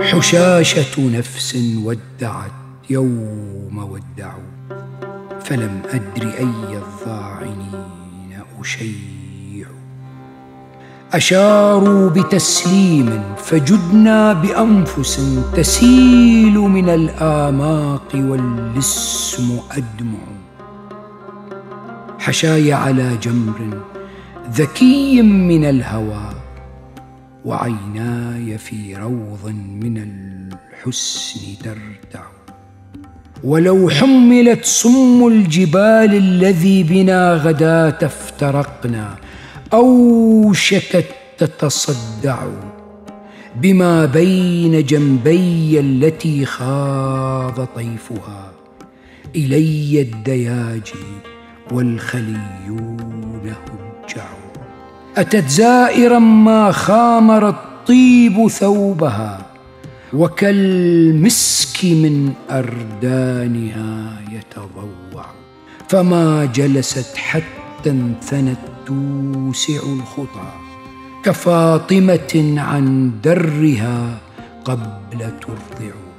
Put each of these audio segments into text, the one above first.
حشاشة نفس ودعت يوم ودعوا فلم أدر أي الضاعنين أشيع. أشاروا بتسليم فجدنا بأنفس تسيل من الآماق واللسم أدمع. حشاي على جمر ذكي من الهوى وعيناي في روض من الحسن ترتع. ولو حملت سم الجبال الذي بنا غداة افترقنا أوشكت تتصدع. بما بين جنبي التي خاض طيفها إلي الدياجي والخليون هجعوا. أتت زائرا ما خامر الطيب ثوبها وكالمسك من أردانها يتضوع فما جلست حتى انثنت توسع الخطى كفاطمة عن درها قبل ترضع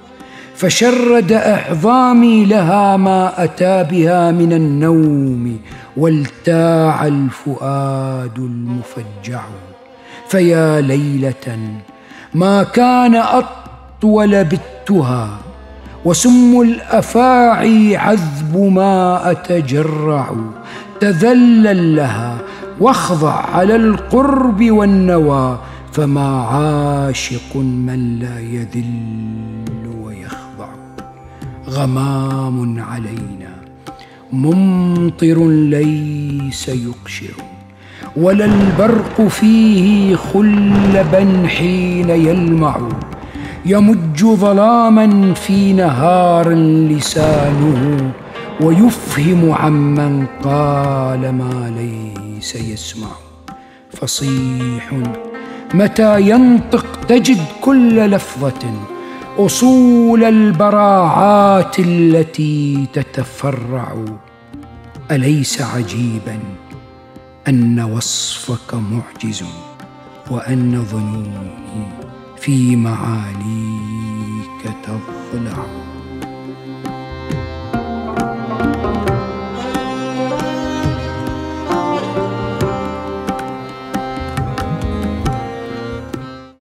فشرد أعظامي لها ما أتى بها من النوم والتاع الفؤاد المفجع. فيا ليلة ما كان أطول بتها وسم الأفاعي عذب ما أتجرع. تذلل لها واخضع على القرب والنوى فما عاشق من لا يذل. غمام علينا ممطر ليس يقشر ولا البرق فيه خلبا حين يلمع. يمج ظلاما في نهار لسانه ويفهم عمن قال ما ليس يسمع. فصيح متى ينطق تجد كل لفظة أصول البراعات التي تتفرع. أليس عجيبا أن وصفك معجز وأن ظنوني في معاليك تضلع؟